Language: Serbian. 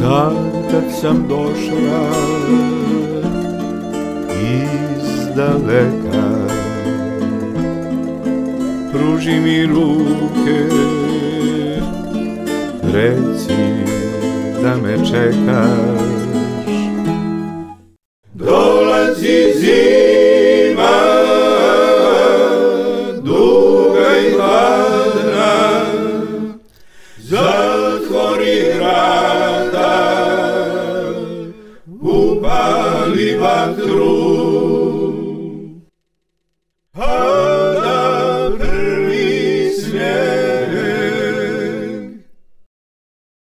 Sad kad sam došla iz daleka Pruži mi ruke, reci da me čekaš Dolazi zima, duga i hladna, zatvori grad Bali, patrum.